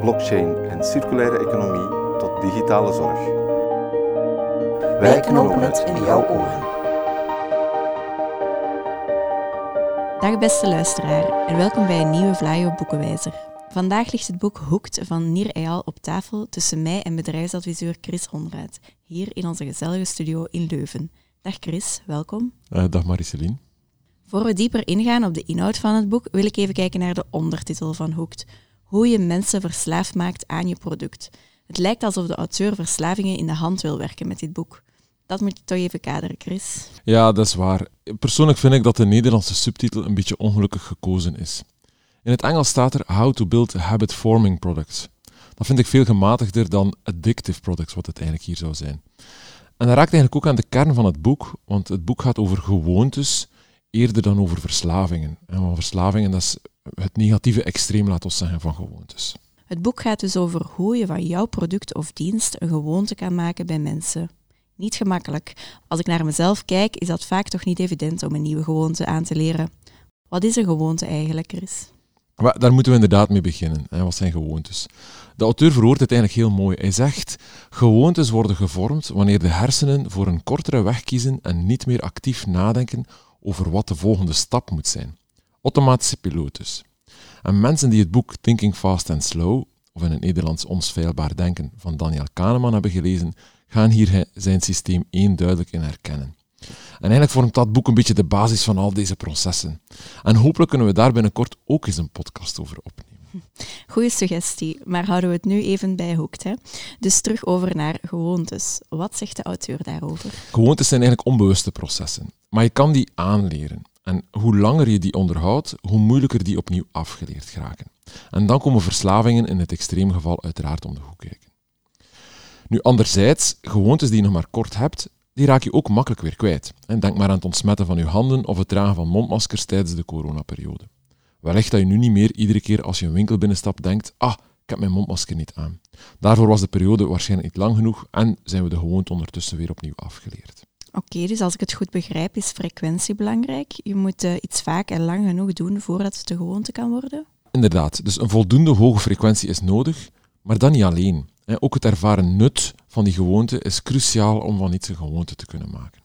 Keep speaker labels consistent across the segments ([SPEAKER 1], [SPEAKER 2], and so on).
[SPEAKER 1] blockchain en circulaire economie tot digitale zorg.
[SPEAKER 2] Wij knopen het in jouw oren.
[SPEAKER 3] Dag beste luisteraar en welkom bij een nieuwe Vlaio Boekenwijzer. Vandaag ligt het boek Hoekt van Nir Eyal op tafel tussen mij en bedrijfsadviseur Chris Honraad, hier in onze gezellige studio in Leuven. Dag Chris, welkom.
[SPEAKER 4] Uh, dag Mariceline.
[SPEAKER 3] Voor we dieper ingaan op de inhoud van het boek, wil ik even kijken naar de ondertitel van Hoekt. Hoe je mensen verslaafd maakt aan je product. Het lijkt alsof de auteur verslavingen in de hand wil werken met dit boek. Dat moet je toch even kaderen, Chris.
[SPEAKER 4] Ja, dat is waar. Persoonlijk vind ik dat de Nederlandse subtitel een beetje ongelukkig gekozen is. In het Engels staat er How to Build Habit-Forming Products. Dat vind ik veel gematigder dan Addictive Products, wat het eigenlijk hier zou zijn. En dat raakt eigenlijk ook aan de kern van het boek, want het boek gaat over gewoontes eerder dan over verslavingen. En verslavingen, dat is het negatieve extreem, laat ons zeggen, van gewoontes.
[SPEAKER 3] Het boek gaat dus over hoe je van jouw product of dienst een gewoonte kan maken bij mensen. Niet gemakkelijk. Als ik naar mezelf kijk, is dat vaak toch niet evident om een nieuwe gewoonte aan te leren. Wat is een gewoonte eigenlijk, Chris?
[SPEAKER 4] Daar moeten we inderdaad mee beginnen. Wat zijn gewoontes? De auteur verwoordt het eigenlijk heel mooi. Hij zegt: gewoontes worden gevormd wanneer de hersenen voor een kortere weg kiezen en niet meer actief nadenken over wat de volgende stap moet zijn. Automatische piloot dus. En mensen die het boek Thinking Fast and Slow, of in het Nederlands Ons Veilbaar Denken van Daniel Kahneman hebben gelezen, gaan hier zijn systeem eenduidelijk in herkennen. En eigenlijk vormt dat boek een beetje de basis van al deze processen. En hopelijk kunnen we daar binnenkort ook eens een podcast over opnemen.
[SPEAKER 3] Goeie suggestie, maar houden we het nu even bij Hoekt. Hè? Dus terug over naar gewoontes. Wat zegt de auteur daarover?
[SPEAKER 4] Gewoontes zijn eigenlijk onbewuste processen, maar je kan die aanleren. En hoe langer je die onderhoudt, hoe moeilijker die opnieuw afgeleerd geraken. En dan komen verslavingen in het extreemgeval uiteraard om de hoek kijken. Nu, anderzijds, gewoontes die je nog maar kort hebt, die raak je ook makkelijk weer kwijt. En denk maar aan het ontsmetten van je handen of het dragen van mondmaskers tijdens de coronaperiode. Wellicht dat je nu niet meer iedere keer als je een winkel binnenstapt denkt, ah, ik heb mijn mondmasker niet aan. Daarvoor was de periode waarschijnlijk niet lang genoeg en zijn we de gewoonte ondertussen weer opnieuw afgeleerd.
[SPEAKER 3] Oké, dus als ik het goed begrijp, is frequentie belangrijk. Je moet uh, iets vaak en lang genoeg doen voordat het de gewoonte kan worden?
[SPEAKER 4] Inderdaad, dus een voldoende hoge frequentie is nodig, maar dan niet alleen. Ook het ervaren nut van die gewoonte is cruciaal om van iets een gewoonte te kunnen maken.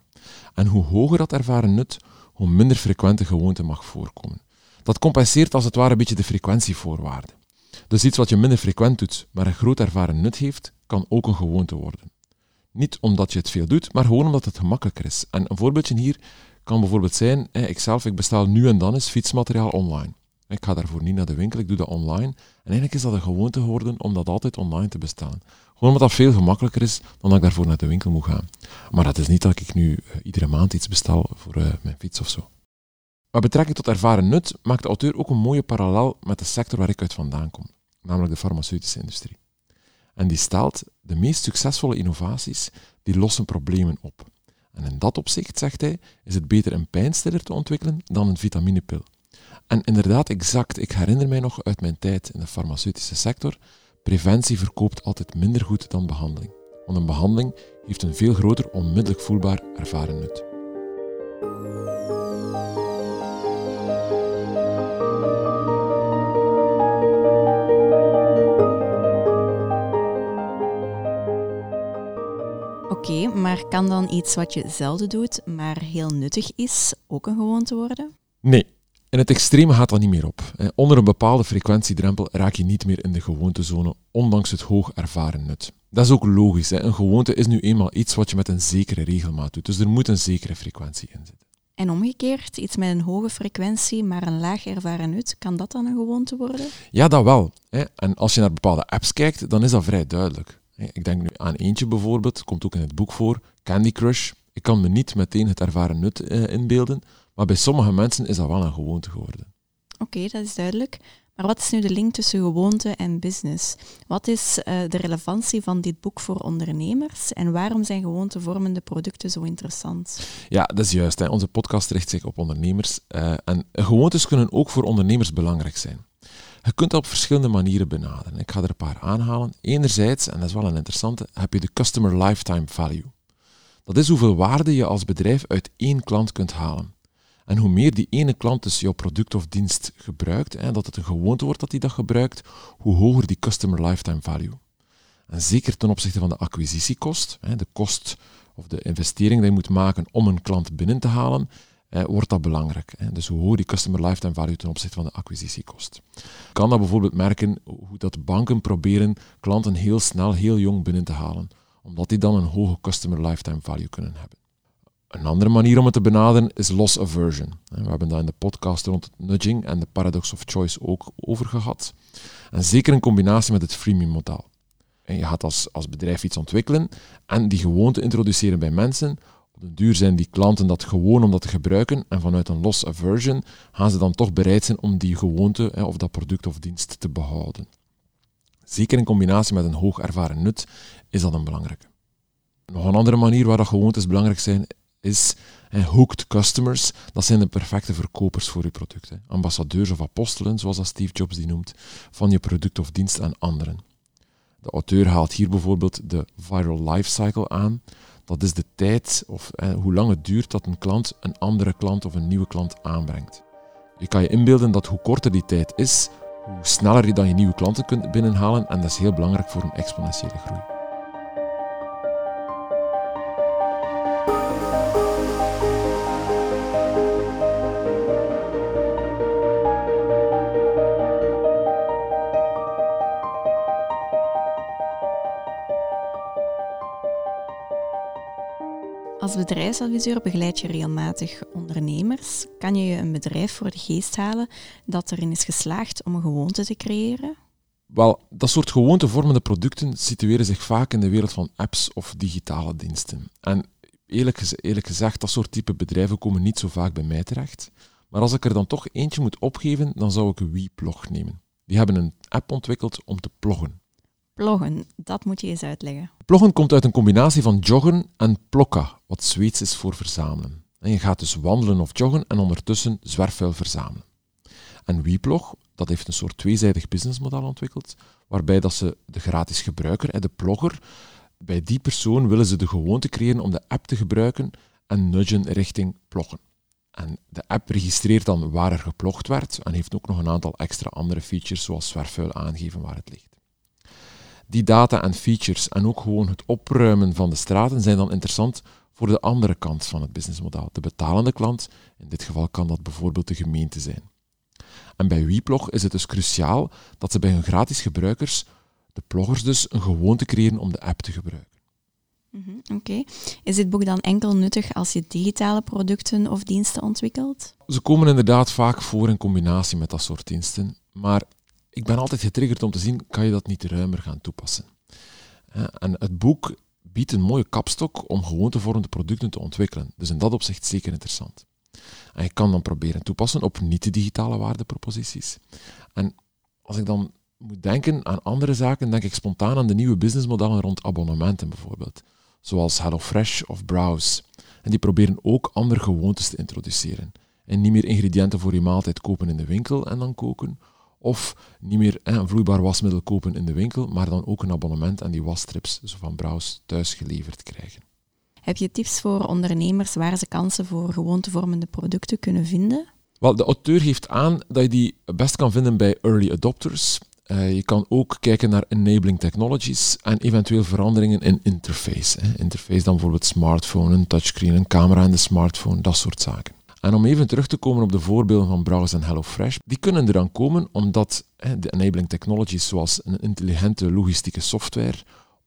[SPEAKER 4] En hoe hoger dat ervaren nut, hoe minder frequente gewoonte mag voorkomen. Dat compenseert als het ware een beetje de frequentievoorwaarde. Dus iets wat je minder frequent doet, maar een groot ervaren nut heeft, kan ook een gewoonte worden. Niet omdat je het veel doet, maar gewoon omdat het gemakkelijker is. En een voorbeeldje hier kan bijvoorbeeld zijn, ikzelf, ik bestel nu en dan eens fietsmateriaal online. Ik ga daarvoor niet naar de winkel, ik doe dat online. En eigenlijk is dat een gewoonte geworden om dat altijd online te bestellen. Gewoon omdat dat veel gemakkelijker is dan dat ik daarvoor naar de winkel moet gaan. Maar dat is niet dat ik nu uh, iedere maand iets bestel voor uh, mijn fiets of zo. Wat betrekking tot ervaren nut maakt de auteur ook een mooie parallel met de sector waar ik uit vandaan kom, namelijk de farmaceutische industrie. En die stelt, de meest succesvolle innovaties, die lossen problemen op. En in dat opzicht, zegt hij, is het beter een pijnstiller te ontwikkelen dan een vitaminepil. En inderdaad, exact. Ik herinner mij nog uit mijn tijd in de farmaceutische sector. Preventie verkoopt altijd minder goed dan behandeling. Want een behandeling heeft een veel groter onmiddellijk voelbaar ervaren nut.
[SPEAKER 3] Maar kan dan iets wat je zelden doet, maar heel nuttig is, ook een gewoonte worden?
[SPEAKER 4] Nee, in het extreme gaat dat niet meer op. Onder een bepaalde frequentiedrempel raak je niet meer in de gewoontezone, ondanks het hoog ervaren nut. Dat is ook logisch. Een gewoonte is nu eenmaal iets wat je met een zekere regelmaat doet, dus er moet een zekere frequentie in zitten.
[SPEAKER 3] En omgekeerd, iets met een hoge frequentie, maar een laag ervaren nut, kan dat dan een gewoonte worden?
[SPEAKER 4] Ja, dat wel. En als je naar bepaalde apps kijkt, dan is dat vrij duidelijk. Ik denk nu aan eentje bijvoorbeeld, komt ook in het boek voor, Candy Crush. Ik kan me niet meteen het ervaren nut eh, inbeelden, maar bij sommige mensen is dat wel een gewoonte geworden.
[SPEAKER 3] Oké, dat is duidelijk. Maar wat is nu de link tussen gewoonte en business? Wat is uh, de relevantie van dit boek voor ondernemers en waarom zijn gewoontevormende producten zo interessant?
[SPEAKER 4] Ja, dat is juist. Hè. Onze podcast richt zich op ondernemers uh, en gewoontes kunnen ook voor ondernemers belangrijk zijn. Je kunt dat op verschillende manieren benaderen. Ik ga er een paar aanhalen. Enerzijds, en dat is wel een interessante, heb je de Customer Lifetime Value. Dat is hoeveel waarde je als bedrijf uit één klant kunt halen. En hoe meer die ene klant dus jouw product of dienst gebruikt, hè, dat het een gewoonte wordt dat hij dat gebruikt, hoe hoger die customer lifetime value. En zeker ten opzichte van de acquisitiekost, de kost of de investering die je moet maken om een klant binnen te halen, wordt dat belangrijk. Hè. Dus hoe hoger die customer lifetime value ten opzichte van de acquisitiekost. Je kan dat bijvoorbeeld merken hoe dat banken proberen klanten heel snel, heel jong binnen te halen, omdat die dan een hoge customer lifetime value kunnen hebben. Een andere manier om het te benaderen is loss aversion. We hebben daar in de podcast rond nudging en de paradox of choice ook over gehad. En zeker in combinatie met het freemium model. En je gaat als, als bedrijf iets ontwikkelen en die gewoonte introduceren bij mensen. Op duur zijn die klanten dat gewoon om dat te gebruiken en vanuit een loss aversion gaan ze dan toch bereid zijn om die gewoonte of dat product of dienst te behouden. Zeker in combinatie met een hoog ervaren nut is dat een belangrijke. Nog een andere manier waar dat gewoontes belangrijk zijn, is en hooked customers, dat zijn de perfecte verkopers voor je product. Hè. Ambassadeurs of apostelen, zoals dat Steve Jobs die noemt, van je product of dienst aan anderen. De auteur haalt hier bijvoorbeeld de viral life cycle aan. Dat is de tijd of hoe lang het duurt dat een klant een andere klant of een nieuwe klant aanbrengt. Je kan je inbeelden dat hoe korter die tijd is, hoe sneller je dan je nieuwe klanten kunt binnenhalen en dat is heel belangrijk voor een exponentiële groei.
[SPEAKER 3] Bedrijfsadviseur begeleid je regelmatig ondernemers. Kan je je een bedrijf voor de geest halen dat erin is geslaagd om een gewoonte te creëren?
[SPEAKER 4] Wel, dat soort gewoontevormende producten situeren zich vaak in de wereld van apps of digitale diensten. En eerlijk, eerlijk gezegd, dat soort type bedrijven komen niet zo vaak bij mij terecht. Maar als ik er dan toch eentje moet opgeven, dan zou ik WePlog nemen. Die hebben een app ontwikkeld om te ploggen.
[SPEAKER 3] Ploggen, dat moet je eens uitleggen.
[SPEAKER 4] Ploggen komt uit een combinatie van joggen en plokka, wat Zweeds is voor verzamelen. En je gaat dus wandelen of joggen en ondertussen zwerfvuil verzamelen. En WePlog, dat heeft een soort tweezijdig businessmodel ontwikkeld, waarbij dat ze de gratis gebruiker, de plogger, bij die persoon willen ze de gewoonte creëren om de app te gebruiken en nudgen richting ploggen. En de app registreert dan waar er geplogd werd en heeft ook nog een aantal extra andere features, zoals zwerfvuil aangeven waar het ligt die data en features en ook gewoon het opruimen van de straten zijn dan interessant voor de andere kant van het businessmodel, de betalende klant. In dit geval kan dat bijvoorbeeld de gemeente zijn. En bij WePlog is het dus cruciaal dat ze bij hun gratis gebruikers, de ploggers dus, een gewoonte creëren om de app te gebruiken.
[SPEAKER 3] Mhm, oké. Is dit boek dan enkel nuttig als je digitale producten of diensten ontwikkelt?
[SPEAKER 4] Ze komen inderdaad vaak voor in combinatie met dat soort diensten, maar ik ben altijd getriggerd om te zien, kan je dat niet ruimer gaan toepassen? En het boek biedt een mooie kapstok om gewoontevormende producten te ontwikkelen. Dus in dat opzicht zeker interessant. En je kan dan proberen toepassen op niet-digitale waardeproposities. En als ik dan moet denken aan andere zaken, denk ik spontaan aan de nieuwe businessmodellen rond abonnementen bijvoorbeeld. Zoals HelloFresh of Browse. En die proberen ook andere gewoontes te introduceren. En niet meer ingrediënten voor je maaltijd kopen in de winkel en dan koken, of niet meer een vloeibaar wasmiddel kopen in de winkel, maar dan ook een abonnement aan die wasstrips zo van Brouws thuis geleverd krijgen.
[SPEAKER 3] Heb je tips voor ondernemers waar ze kansen voor gewoontevormende producten kunnen vinden?
[SPEAKER 4] Wel, de auteur geeft aan dat je die best kan vinden bij early adopters. Uh, je kan ook kijken naar enabling technologies en eventueel veranderingen in interface. Hè. Interface dan bijvoorbeeld smartphone, een touchscreen, een camera in de smartphone, dat soort zaken. En om even terug te komen op de voorbeelden van Browse en HelloFresh, die kunnen er dan komen omdat de enabling technologies zoals een intelligente logistieke software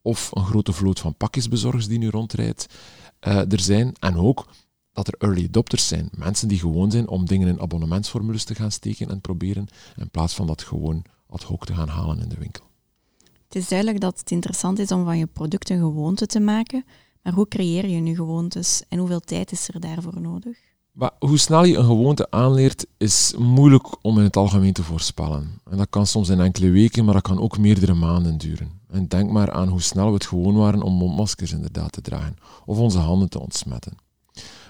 [SPEAKER 4] of een grote vloot van pakjesbezorgers die nu rondrijdt, uh, er zijn. En ook dat er early adopters zijn. Mensen die gewoon zijn om dingen in abonnementsformules te gaan steken en proberen, in plaats van dat gewoon ad hoc te gaan halen in de winkel.
[SPEAKER 3] Het is duidelijk dat het interessant is om van je product een gewoonte te maken, maar hoe creëer je nu gewoontes en hoeveel tijd is er daarvoor nodig?
[SPEAKER 4] Maar hoe snel je een gewoonte aanleert, is moeilijk om in het algemeen te voorspellen. En dat kan soms in enkele weken, maar dat kan ook meerdere maanden duren. En denk maar aan hoe snel we het gewoon waren om mondmaskers inderdaad te dragen, of onze handen te ontsmetten.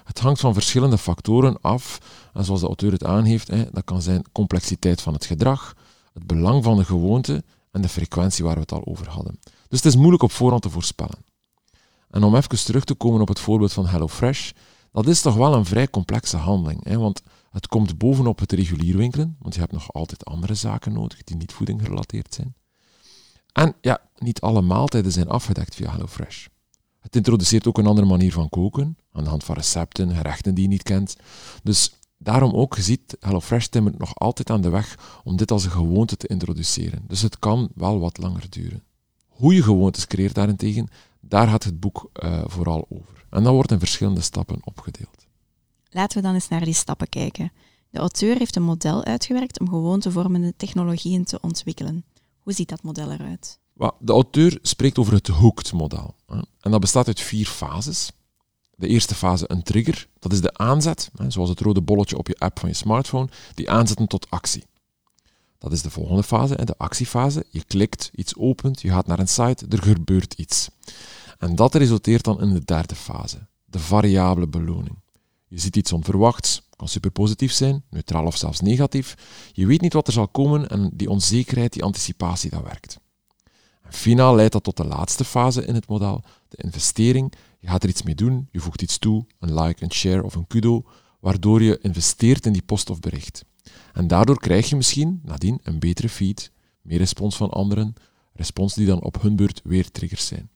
[SPEAKER 4] Het hangt van verschillende factoren af, en zoals de auteur het aangeeft, dat kan zijn complexiteit van het gedrag, het belang van de gewoonte en de frequentie waar we het al over hadden. Dus het is moeilijk op voorhand te voorspellen. En om even terug te komen op het voorbeeld van HelloFresh, dat is toch wel een vrij complexe handeling. Hè? Want het komt bovenop het regulier winkelen, want je hebt nog altijd andere zaken nodig die niet voeding gerelateerd zijn. En ja, niet alle maaltijden zijn afgedekt via HelloFresh. Het introduceert ook een andere manier van koken, aan de hand van recepten, gerechten die je niet kent. Dus daarom ook, je ziet, HelloFresh timmert nog altijd aan de weg om dit als een gewoonte te introduceren. Dus het kan wel wat langer duren. Hoe je gewoontes creëert daarentegen, daar gaat het boek uh, vooral over. En dat wordt in verschillende stappen opgedeeld.
[SPEAKER 3] Laten we dan eens naar die stappen kijken. De auteur heeft een model uitgewerkt om gewoontevormende technologieën te ontwikkelen. Hoe ziet dat model eruit?
[SPEAKER 4] De auteur spreekt over het hooked-model. En dat bestaat uit vier fases. De eerste fase, een trigger, dat is de aanzet, zoals het rode bolletje op je app van je smartphone, die aanzetten tot actie. Dat is de volgende fase, de actiefase. Je klikt, iets opent, je gaat naar een site, er gebeurt iets. En dat resulteert dan in de derde fase, de variabele beloning. Je ziet iets onverwachts, kan superpositief zijn, neutraal of zelfs negatief. Je weet niet wat er zal komen en die onzekerheid, die anticipatie, dat werkt. En finaal leidt dat tot de laatste fase in het model, de investering. Je gaat er iets mee doen, je voegt iets toe, een like, een share of een kudo, waardoor je investeert in die post of bericht. En daardoor krijg je misschien nadien een betere feed, meer respons van anderen, respons die dan op hun beurt weer triggers zijn.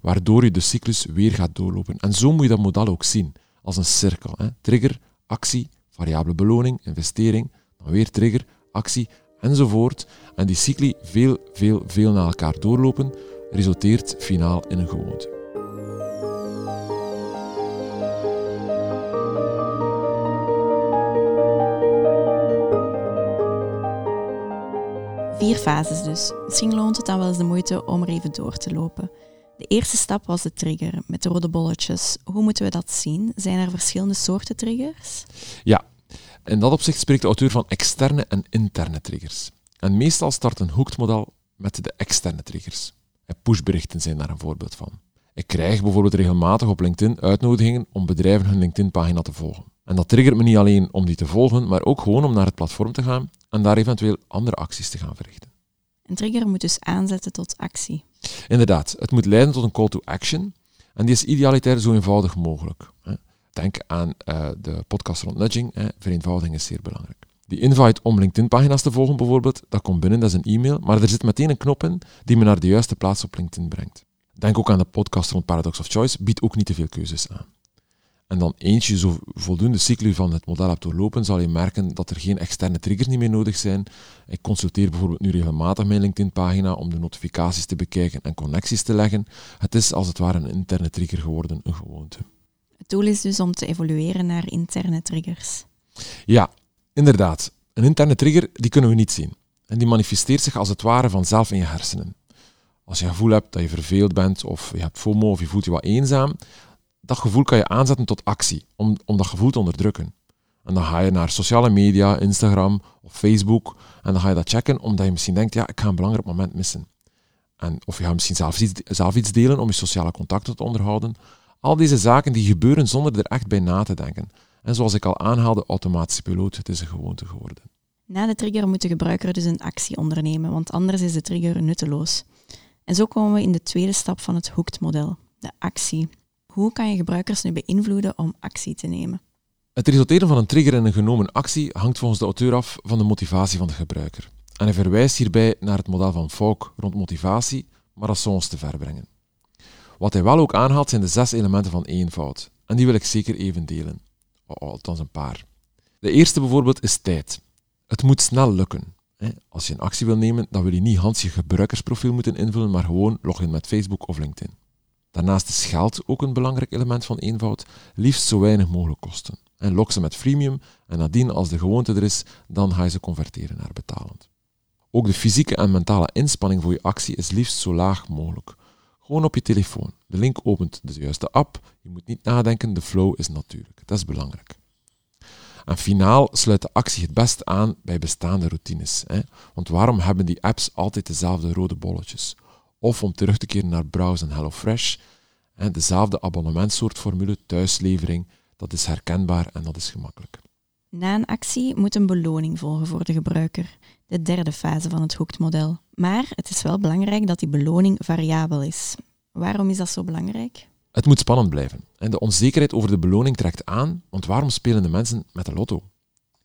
[SPEAKER 4] Waardoor je de cyclus weer gaat doorlopen. En zo moet je dat model ook zien, als een cirkel. Hè. Trigger, actie, variabele beloning, investering, dan weer trigger, actie, enzovoort. En die cycli veel, veel, veel naar elkaar doorlopen, resulteert finaal in een gewoonte.
[SPEAKER 3] Vier fases dus. Misschien loont het dan wel eens de moeite om er even door te lopen. De eerste stap was de trigger met de rode bolletjes. Hoe moeten we dat zien? Zijn er verschillende soorten triggers?
[SPEAKER 4] Ja, in dat opzicht spreekt de auteur van externe en interne triggers. En meestal start een hoekmodel met de externe triggers. En pushberichten zijn daar een voorbeeld van. Ik krijg bijvoorbeeld regelmatig op LinkedIn uitnodigingen om bedrijven hun LinkedIn-pagina te volgen. En dat triggert me niet alleen om die te volgen, maar ook gewoon om naar het platform te gaan en daar eventueel andere acties te gaan verrichten.
[SPEAKER 3] Een trigger moet dus aanzetten tot actie.
[SPEAKER 4] Inderdaad, het moet leiden tot een call to action. En die is idealitair zo eenvoudig mogelijk. Denk aan uh, de podcast rond nudging. Vereenvoudiging is zeer belangrijk. Die invite om LinkedIn-pagina's te volgen bijvoorbeeld, dat komt binnen, dat is een e-mail, maar er zit meteen een knop in die me naar de juiste plaats op LinkedIn brengt. Denk ook aan de podcast rond Paradox of Choice, biedt ook niet te veel keuzes aan en dan eentje zo voldoende cycli van het model hebt doorlopen, zal je merken dat er geen externe triggers niet meer nodig zijn. Ik consulteer bijvoorbeeld nu regelmatig mijn LinkedIn-pagina om de notificaties te bekijken en connecties te leggen. Het is als het ware een interne trigger geworden, een gewoonte.
[SPEAKER 3] Het doel is dus om te evolueren naar interne triggers.
[SPEAKER 4] Ja, inderdaad. Een interne trigger die kunnen we niet zien. En die manifesteert zich als het ware vanzelf in je hersenen. Als je het gevoel hebt dat je verveeld bent, of je hebt FOMO, of je voelt je wat eenzaam, dat gevoel kan je aanzetten tot actie, om, om dat gevoel te onderdrukken. En dan ga je naar sociale media, Instagram of Facebook, en dan ga je dat checken omdat je misschien denkt, ja, ik ga een belangrijk moment missen. En, of je gaat misschien zelf iets, zelf iets delen om je sociale contacten te onderhouden. Al deze zaken die gebeuren zonder er echt bij na te denken. En zoals ik al aanhaalde, automatische piloot, het is een gewoonte geworden.
[SPEAKER 3] Na de trigger moet de gebruiker dus een actie ondernemen, want anders is de trigger nutteloos. En zo komen we in de tweede stap van het hooked-model, de actie. Hoe kan je gebruikers nu beïnvloeden om actie te nemen?
[SPEAKER 4] Het resulteren van een trigger en een genomen actie hangt volgens de auteur af van de motivatie van de gebruiker. En hij verwijst hierbij naar het model van Falk rond motivatie, maar dat zou ons te ver brengen. Wat hij wel ook aanhaalt zijn de zes elementen van eenvoud. En die wil ik zeker even delen. Oh, althans een paar. De eerste bijvoorbeeld is tijd. Het moet snel lukken. Als je een actie wil nemen, dan wil je niet Hans je gebruikersprofiel moeten invullen, maar gewoon login met Facebook of LinkedIn. Daarnaast is geld ook een belangrijk element van eenvoud, liefst zo weinig mogelijk kosten. En lok ze met freemium en nadien, als de gewoonte er is, dan ga je ze converteren naar betalend. Ook de fysieke en mentale inspanning voor je actie is liefst zo laag mogelijk. Gewoon op je telefoon. De link opent de juiste app. Je moet niet nadenken, de flow is natuurlijk. Dat is belangrijk. En finaal sluit de actie het best aan bij bestaande routines. Hè? Want waarom hebben die apps altijd dezelfde rode bolletjes? Of om terug te keren naar Browse en HelloFresh, hè, dezelfde abonnementsoortformule, thuislevering, dat is herkenbaar en dat is gemakkelijk.
[SPEAKER 3] Na een actie moet een beloning volgen voor de gebruiker, de derde fase van het Hooked-model. Maar het is wel belangrijk dat die beloning variabel is. Waarom is dat zo belangrijk?
[SPEAKER 4] Het moet spannend blijven. En de onzekerheid over de beloning trekt aan, want waarom spelen de mensen met de lotto?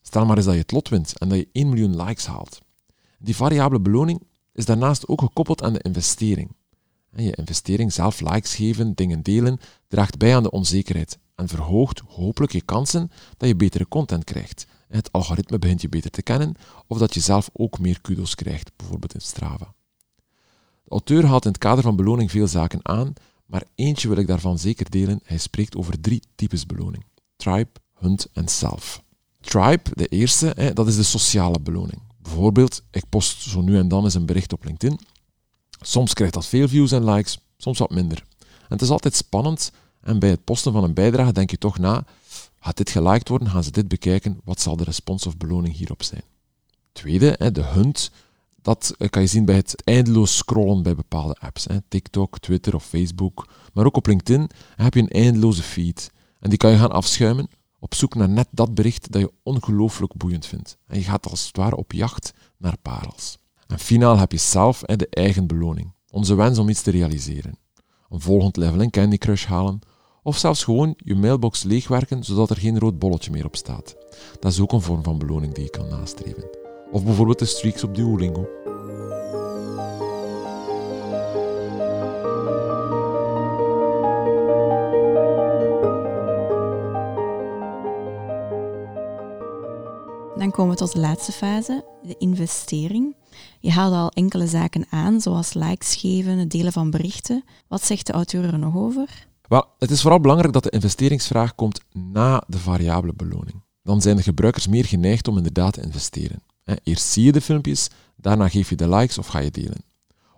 [SPEAKER 4] Stel maar eens dat je het lot wint en dat je 1 miljoen likes haalt. Die variabele beloning is daarnaast ook gekoppeld aan de investering. Je investering, zelf likes geven, dingen delen, draagt bij aan de onzekerheid en verhoogt hopelijk je kansen dat je betere content krijgt. Het algoritme begint je beter te kennen of dat je zelf ook meer kudos krijgt, bijvoorbeeld in Strava. De auteur haalt in het kader van beloning veel zaken aan, maar eentje wil ik daarvan zeker delen. Hij spreekt over drie types beloning. Tribe, Hunt en Self. Tribe, de eerste, dat is de sociale beloning. Bijvoorbeeld, ik post zo nu en dan eens een bericht op LinkedIn. Soms krijgt dat veel views en likes, soms wat minder. En het is altijd spannend en bij het posten van een bijdrage denk je toch na, gaat dit geliked worden, gaan ze dit bekijken, wat zal de respons of beloning hierop zijn? Tweede, de hunt, dat eh, kan je zien bij het eindeloos scrollen bij bepaalde apps. TikTok, Twitter of Facebook. Maar ook op LinkedIn heb je een eindeloze feed. En die kan je gaan afschuimen op zoek naar net dat bericht dat je ongelooflijk boeiend vindt. En je gaat als het ware op jacht naar parels. En finaal heb je zelf de eigen beloning. Onze wens om iets te realiseren. Een volgend level in Candy Crush halen. Of zelfs gewoon je mailbox leegwerken zodat er geen rood bolletje meer op staat. Dat is ook een vorm van beloning die je kan nastreven. Of bijvoorbeeld de streaks op Duolingo.
[SPEAKER 3] Dan komen we tot de laatste fase, de investering. Je haalde al enkele zaken aan, zoals likes geven, het delen van berichten. Wat zegt de auteur er nog over?
[SPEAKER 4] Wel, het is vooral belangrijk dat de investeringsvraag komt na de variabele beloning. Dan zijn de gebruikers meer geneigd om inderdaad te investeren. Eerst zie je de filmpjes, daarna geef je de likes of ga je delen.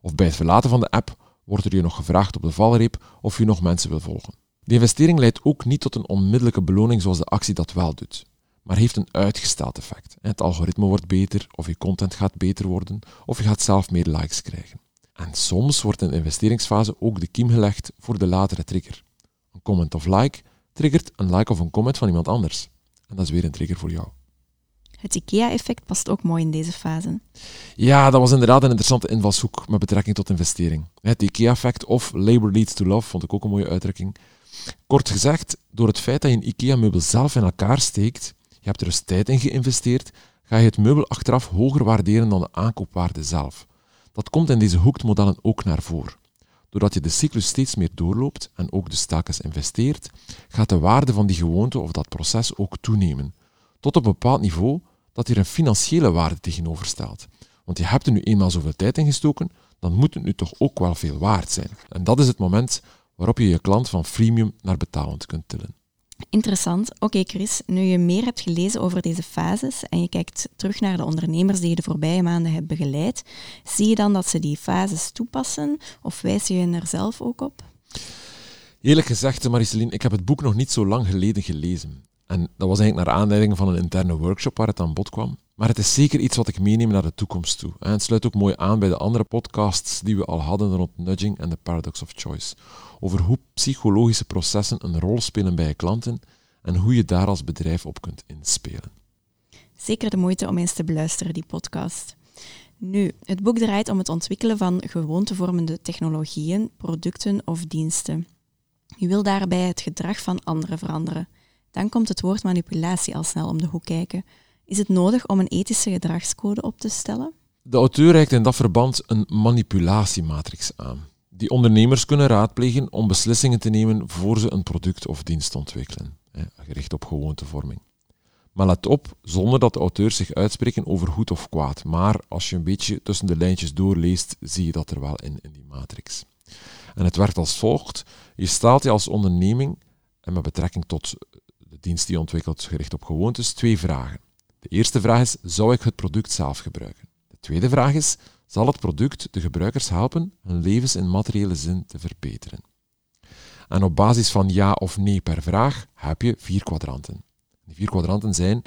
[SPEAKER 4] Of bij het verlaten van de app wordt er je nog gevraagd op de valreep of je nog mensen wil volgen. Die investering leidt ook niet tot een onmiddellijke beloning zoals de actie dat wel doet, maar heeft een uitgesteld effect. Het algoritme wordt beter, of je content gaat beter worden, of je gaat zelf meer likes krijgen. En soms wordt in de investeringsfase ook de kiem gelegd voor de latere trigger. Een comment of like triggert een like of een comment van iemand anders. En dat is weer een trigger voor jou.
[SPEAKER 3] Het IKEA-effect past ook mooi in deze fase.
[SPEAKER 4] Ja, dat was inderdaad een interessante invalshoek met betrekking tot investering. Het IKEA-effect of labor leads to love vond ik ook een mooie uitdrukking. Kort gezegd, door het feit dat je een IKEA-meubel zelf in elkaar steekt, hebt er dus tijd in geïnvesteerd, ga je het meubel achteraf hoger waarderen dan de aankoopwaarde zelf. Dat komt in deze hoekmodellen ook naar voren. Doordat je de cyclus steeds meer doorloopt en ook de stakens investeert, gaat de waarde van die gewoonte of dat proces ook toenemen. Tot op een bepaald niveau dat hier een financiële waarde tegenover staat. Want je hebt er nu eenmaal zoveel tijd in gestoken, dan moet het nu toch ook wel veel waard zijn. En dat is het moment waarop je je klant van freemium naar betalend kunt tillen.
[SPEAKER 3] Interessant. Oké Chris, nu je meer hebt gelezen over deze fases en je kijkt terug naar de ondernemers die je de voorbije maanden hebt begeleid, zie je dan dat ze die fases toepassen of wijs je hen er zelf ook op?
[SPEAKER 4] Eerlijk gezegd, Mariceline, ik heb het boek nog niet zo lang geleden gelezen. En dat was eigenlijk naar aanleiding van een interne workshop waar het aan bod kwam. Maar het is zeker iets wat ik meeneem naar de toekomst toe. En het sluit ook mooi aan bij de andere podcasts die we al hadden rond nudging en de paradox of choice. Over hoe psychologische processen een rol spelen bij je klanten en hoe je daar als bedrijf op kunt inspelen.
[SPEAKER 3] Zeker de moeite om eens te beluisteren, die podcast. Nu, het boek draait om het ontwikkelen van gewoontevormende technologieën, producten of diensten. Je wil daarbij het gedrag van anderen veranderen. Dan komt het woord manipulatie al snel om de hoek kijken. Is het nodig om een ethische gedragscode op te stellen?
[SPEAKER 4] De auteur reikt in dat verband een manipulatiematrix aan, die ondernemers kunnen raadplegen om beslissingen te nemen voor ze een product of dienst ontwikkelen, gericht op gewoontevorming. Maar let op, zonder dat de auteurs zich uitspreken over goed of kwaad. Maar als je een beetje tussen de lijntjes doorleest, zie je dat er wel in, in die matrix. En het werkt als volgt. Je stelt je als onderneming, en met betrekking tot dienst die ontwikkelt gericht op gewoontes, twee vragen. De eerste vraag is, zou ik het product zelf gebruiken? De tweede vraag is, zal het product de gebruikers helpen hun levens in materiële zin te verbeteren? En op basis van ja of nee per vraag heb je vier kwadranten. Die vier kwadranten zijn,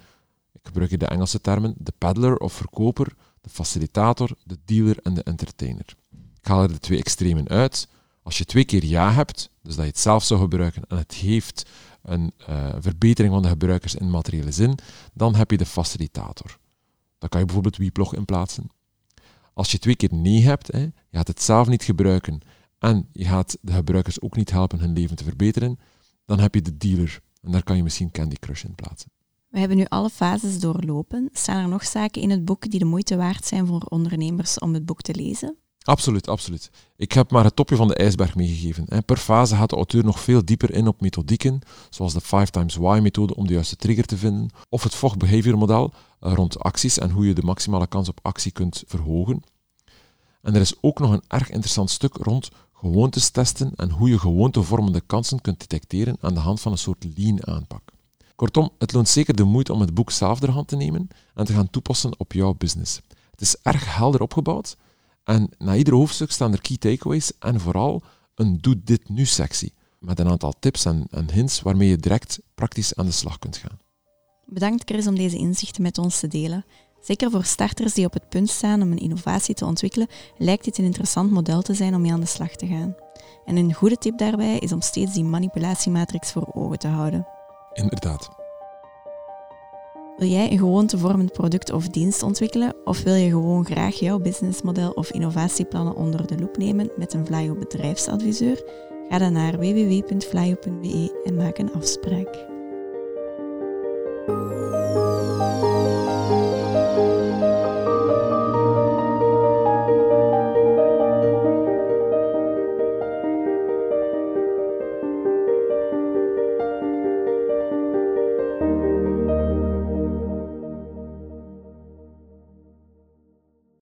[SPEAKER 4] ik gebruik hier de Engelse termen, de peddler of verkoper, de facilitator, de dealer en de entertainer. Ik haal er de twee extremen uit. Als je twee keer ja hebt, dus dat je het zelf zou gebruiken en het heeft een uh, verbetering van de gebruikers in materiële zin, dan heb je de facilitator. Dan kan je bijvoorbeeld Weplog inplaatsen. Als je twee keer nee hebt, hè, je gaat het zelf niet gebruiken en je gaat de gebruikers ook niet helpen hun leven te verbeteren, dan heb je de dealer. En daar kan je misschien Candy Crush in plaatsen.
[SPEAKER 3] We hebben nu alle fases doorlopen. Staan er nog zaken in het boek die de moeite waard zijn voor ondernemers om het boek te lezen?
[SPEAKER 4] Absoluut, absoluut. Ik heb maar het topje van de ijsberg meegegeven. Per fase gaat de auteur nog veel dieper in op methodieken, zoals de 5 times why methode om de juiste trigger te vinden, of het Vogt behavior model eh, rond acties en hoe je de maximale kans op actie kunt verhogen. En er is ook nog een erg interessant stuk rond gewoontes testen en hoe je gewoontevormende kansen kunt detecteren aan de hand van een soort lean aanpak. Kortom, het loont zeker de moeite om het boek zelf ter hand te nemen en te gaan toepassen op jouw business. Het is erg helder opgebouwd en na ieder hoofdstuk staan er key takeaways en vooral een doe dit nu sectie met een aantal tips en, en hints waarmee je direct praktisch aan de slag kunt gaan.
[SPEAKER 3] Bedankt Chris om deze inzichten met ons te delen. Zeker voor starters die op het punt staan om een innovatie te ontwikkelen, lijkt dit een interessant model te zijn om mee aan de slag te gaan. En een goede tip daarbij is om steeds die manipulatiematrix voor ogen te houden.
[SPEAKER 4] Inderdaad.
[SPEAKER 3] Wil jij een gewoontevormend product of dienst ontwikkelen of wil je gewoon graag jouw businessmodel of innovatieplannen onder de loep nemen met een Vlaio bedrijfsadviseur? Ga dan naar www.vlaio.be en maak een afspraak.